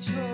control.